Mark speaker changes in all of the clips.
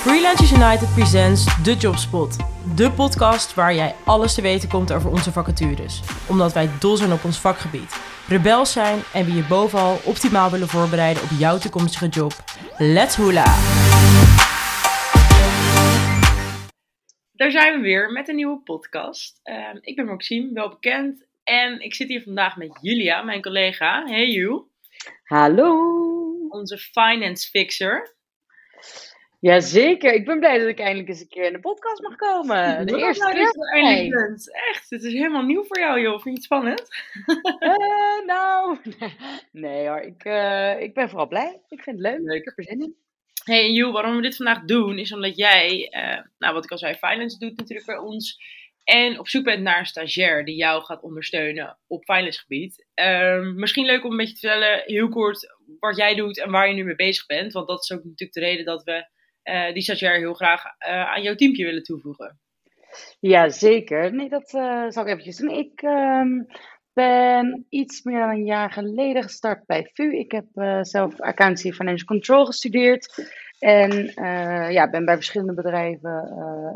Speaker 1: Freelancers United presents The Jobspot. De podcast waar jij alles te weten komt over onze vacatures. Omdat wij dol zijn op ons vakgebied. Rebels zijn en we je bovenal optimaal willen voorbereiden op jouw toekomstige job. Let's hula! Daar zijn we weer met een nieuwe podcast. Ehm, ik ben Maxime, wel bekend. En ik zit hier vandaag met Julia, mijn collega. Hey Ju.
Speaker 2: Hallo.
Speaker 1: Onze finance fixer.
Speaker 2: Jazeker, ik ben blij dat ik eindelijk eens een keer in de podcast mag komen. De eerste
Speaker 1: nou
Speaker 2: keer.
Speaker 1: dat je er eindelijk bent. Echt, het is helemaal nieuw voor jou joh. Vind je het spannend?
Speaker 2: Eh, nou, nee hoor, ik, eh, ik ben vooral blij. Ik vind het leuk.
Speaker 1: Leuk.
Speaker 2: Ik heb er zin in.
Speaker 1: Hey en Joe, waarom we dit vandaag doen, is omdat jij, eh, nou wat ik al zei, finance doet natuurlijk bij ons. En op zoek bent naar een stagiair die jou gaat ondersteunen op finance gebied. Ehm, misschien leuk om een beetje te vertellen, heel kort, wat jij doet en waar je nu mee bezig bent. Want dat is ook natuurlijk de reden dat we eh, die stagiair heel graag eh, aan jouw teampje willen toevoegen.
Speaker 2: Ja, zeker. Nee, dat eh, zal ik eventjes doen. Ik ehm, ben iets meer dan een jaar geleden gestart bij VU. Ik heb zelf accountancy financial control gestudeerd. En ja, ben bij verschillende bedrijven,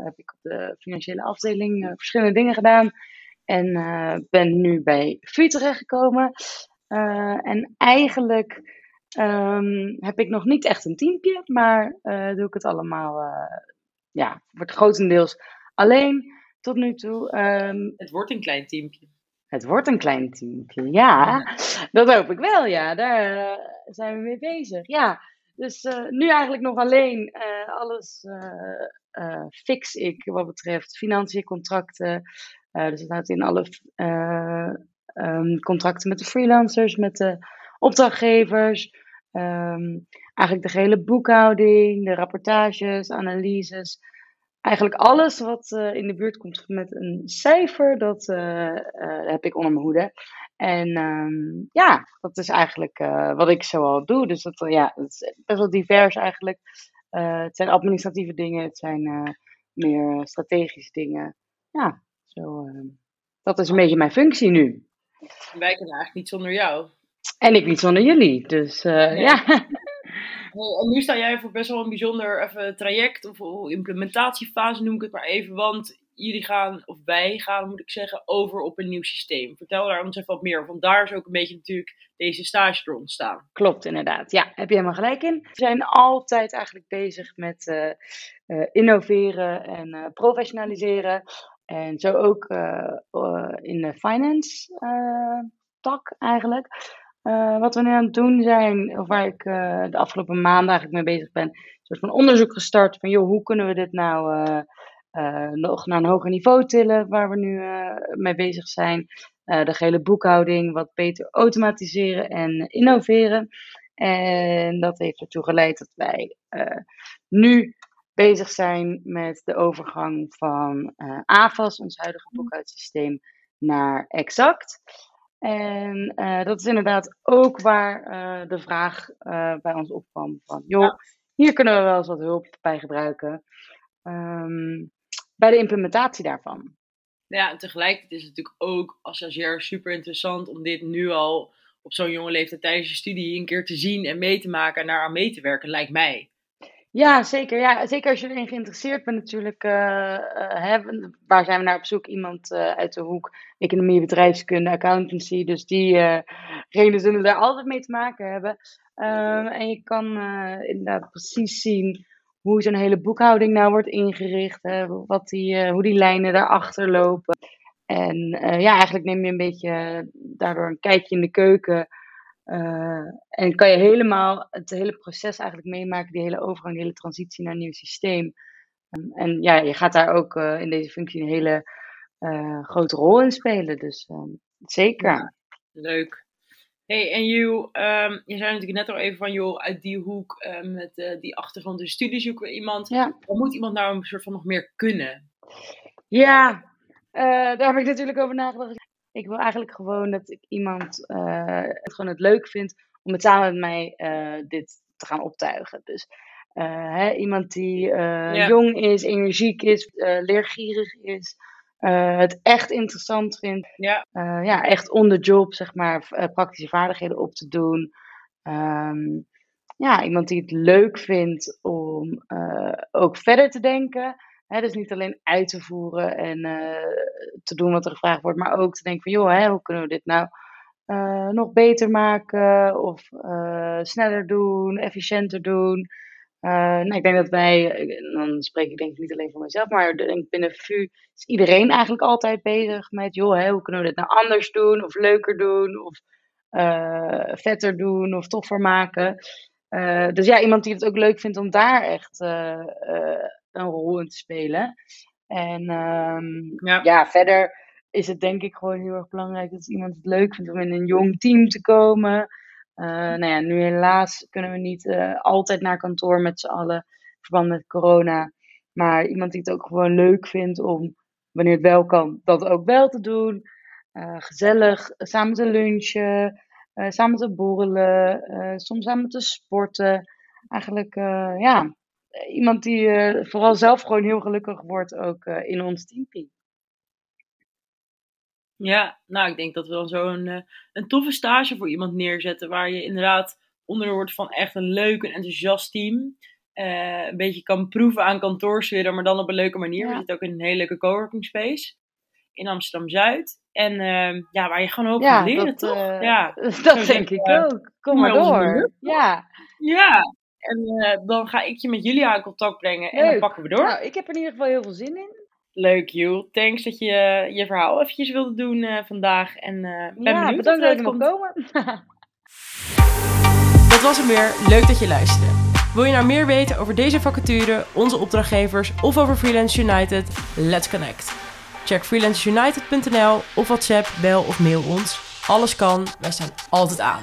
Speaker 2: heb ik op de financiële afdeling verschillende dingen gedaan. En ben nu bij VU terechtgekomen. En eigenlijk ehm, heb ik nog niet echt een teampje, maar eh, doe ik het allemaal, eh, ja, wordt grotendeels alleen tot nu toe. Ehm,
Speaker 1: Het wordt een klein teampje.
Speaker 2: het wordt een klein teampje, ja. Dat hoop ik wel, ja. Daar eh, zijn we mee bezig, ja. Dus nu eigenlijk nog alleen. alles fix ik wat betreft financiën, contracten. Dus het houdt in alle eh, ehm, contracten met de freelancers, met de opdrachtgevers. Ehm, eigenlijk de hele boekhouding, de rapportages, analyses. Eigenlijk alles wat eh, in de buurt komt met een cijfer, dat eh, eh, heb ik onder mijn hoede. En ehm, ja, dat is eigenlijk wat ik zoal doe. Dus dat, ja, het is best wel divers eigenlijk. Het zijn administratieve dingen, het zijn meer strategische dingen. Ja, zo, eh, dat is een beetje mijn functie nu.
Speaker 1: Wij kunnen eigenlijk niet zonder jou.
Speaker 2: En ik niet zonder jullie. Dus eh,
Speaker 1: Nee.
Speaker 2: ja.
Speaker 1: En nu sta jij voor best wel een bijzonder even, traject of, implementatiefase, noem ik het maar even. Want jullie gaan, of wij gaan moet ik zeggen, over op een nieuw systeem. Vertel daar ons even wat meer. Want daar is ook een beetje natuurlijk deze stage door ontstaan.
Speaker 2: Klopt, inderdaad. Ja, heb je helemaal gelijk in. We zijn altijd eigenlijk bezig met eh, eh, innoveren en professionaliseren. En zo ook in de finance tak eigenlijk. Eh, wat we nu aan het doen zijn, of waar ik eh, de afgelopen maanden eigenlijk mee bezig ben, een soort van onderzoek gestart van, joh, hoe kunnen we dit nou eh, nog naar een hoger niveau tillen, waar we nu mee bezig zijn. De gehele boekhouding wat beter automatiseren en innoveren. En dat heeft ertoe geleid dat wij nu bezig zijn met de overgang van AFAS, ons huidige boekhoudsysteem, naar Exact. En eh, dat is inderdaad ook waar eh, de vraag eh, bij ons opkwam van, joh,
Speaker 1: Ja.
Speaker 2: hier kunnen we wel eens wat hulp bij gebruiken. Ehm, bij de implementatie daarvan.
Speaker 1: Ja, en tegelijkertijd is het natuurlijk ook als stagiair super interessant om dit nu al op zo'n jonge leeftijd tijdens je studie een keer te zien en mee te maken en daar aan mee te werken, lijkt mij.
Speaker 2: Ja, zeker. Ja, zeker als je erin geïnteresseerd bent natuurlijk. eh, eh, waar zijn we naar op zoek? Iemand eh, uit de hoek economie, bedrijfskunde, accountancy. Dus diegenen zullen daar altijd mee te maken hebben. Ehm, en je kan inderdaad precies zien hoe zo'n hele boekhouding nou wordt ingericht. Wat die, hoe die lijnen daarachter lopen. En ja, eigenlijk neem je een beetje daardoor een kijkje in de keuken. Eh, en kan je helemaal het hele proces eigenlijk meemaken, die hele overgang, die hele transitie naar een nieuw systeem. Um, en ja, je gaat daar ook uh, in deze functie een hele uh, grote rol in spelen. Dus um, zeker. Ja,
Speaker 1: leuk. Hey, en Ju, um, je zei natuurlijk net al even van, joh, uit die hoek met die achtergrond in studie zoeken we iemand.
Speaker 2: Ja.
Speaker 1: Moet iemand nou een soort van nog meer kunnen?
Speaker 2: Ja, daar heb ik natuurlijk over nagedacht. Ik wil eigenlijk gewoon dat ik iemand uh, het gewoon het leuk vindt om het samen met mij uh, dit te gaan optuigen. Dus uh, hè, iemand die ja. jong is, energiek is, leergierig is, het echt interessant vindt.
Speaker 1: Ja.
Speaker 2: ja, echt on the job, zeg maar, praktische vaardigheden op te doen. Um, ja, iemand die het leuk vindt om ook verder te denken. Dus niet alleen uit te voeren en uh, te doen wat er gevraagd wordt, maar ook te denken van joh, hoe kunnen we dit nou uh, nog beter maken of sneller doen, efficiënter doen. nou, ik denk dat wij, dan spreek ik denk ik niet alleen voor mezelf, maar binnen VU is iedereen eigenlijk altijd bezig met joh, hoe kunnen we dit nou anders doen of leuker doen of vetter doen of toffer maken. Dus ja, iemand die het ook leuk vindt om daar echt een rol in te spelen. En um, ja. ja. verder is het denk ik gewoon heel erg belangrijk dat iemand het leuk vindt om in een jong team te komen. nou ja, nu helaas kunnen we niet altijd naar kantoor met z'n allen, in verband met corona. Maar iemand die het ook gewoon leuk vindt om, wanneer het wel kan, dat ook wel te doen. gezellig samen te lunchen. Samen te borrelen, soms samen te sporten. Eigenlijk, ja, iemand die vooral zelf gewoon heel gelukkig wordt ook in ons team.
Speaker 1: Ja, nou, ik denk dat we dan zo een, een toffe stage voor iemand neerzetten. Waar je inderdaad onder wordt van echt een leuk en enthousiast team. een beetje kan proeven aan kantoorsfeer, maar dan op een leuke manier. Ja. We zitten ook in een hele leuke coworking space in Amsterdam Zuid. En uh, ja, waar je gewoon ook ja, leren, dat, toch? Uh,
Speaker 2: ja, dat denk ik ook. Kom maar door. Ja.
Speaker 1: Ja, en eh, dan ga ik je met Julia in contact brengen en dan pakken we door.
Speaker 2: Nou, ik heb er in ieder geval heel veel zin in.
Speaker 1: Leuk, Jules. Thanks dat je je verhaal eventjes wilde doen vandaag. En ben ja, benieuwd
Speaker 2: bedankt dat je komt komen.
Speaker 3: dat was hem weer. Leuk dat je luisterde. Wil je nou meer weten over deze vacature, onze opdrachtgevers of over Freelance United? Let's connect. Check freelanceunited.nl of WhatsApp, bel of mail ons. Alles kan, wij staan altijd aan.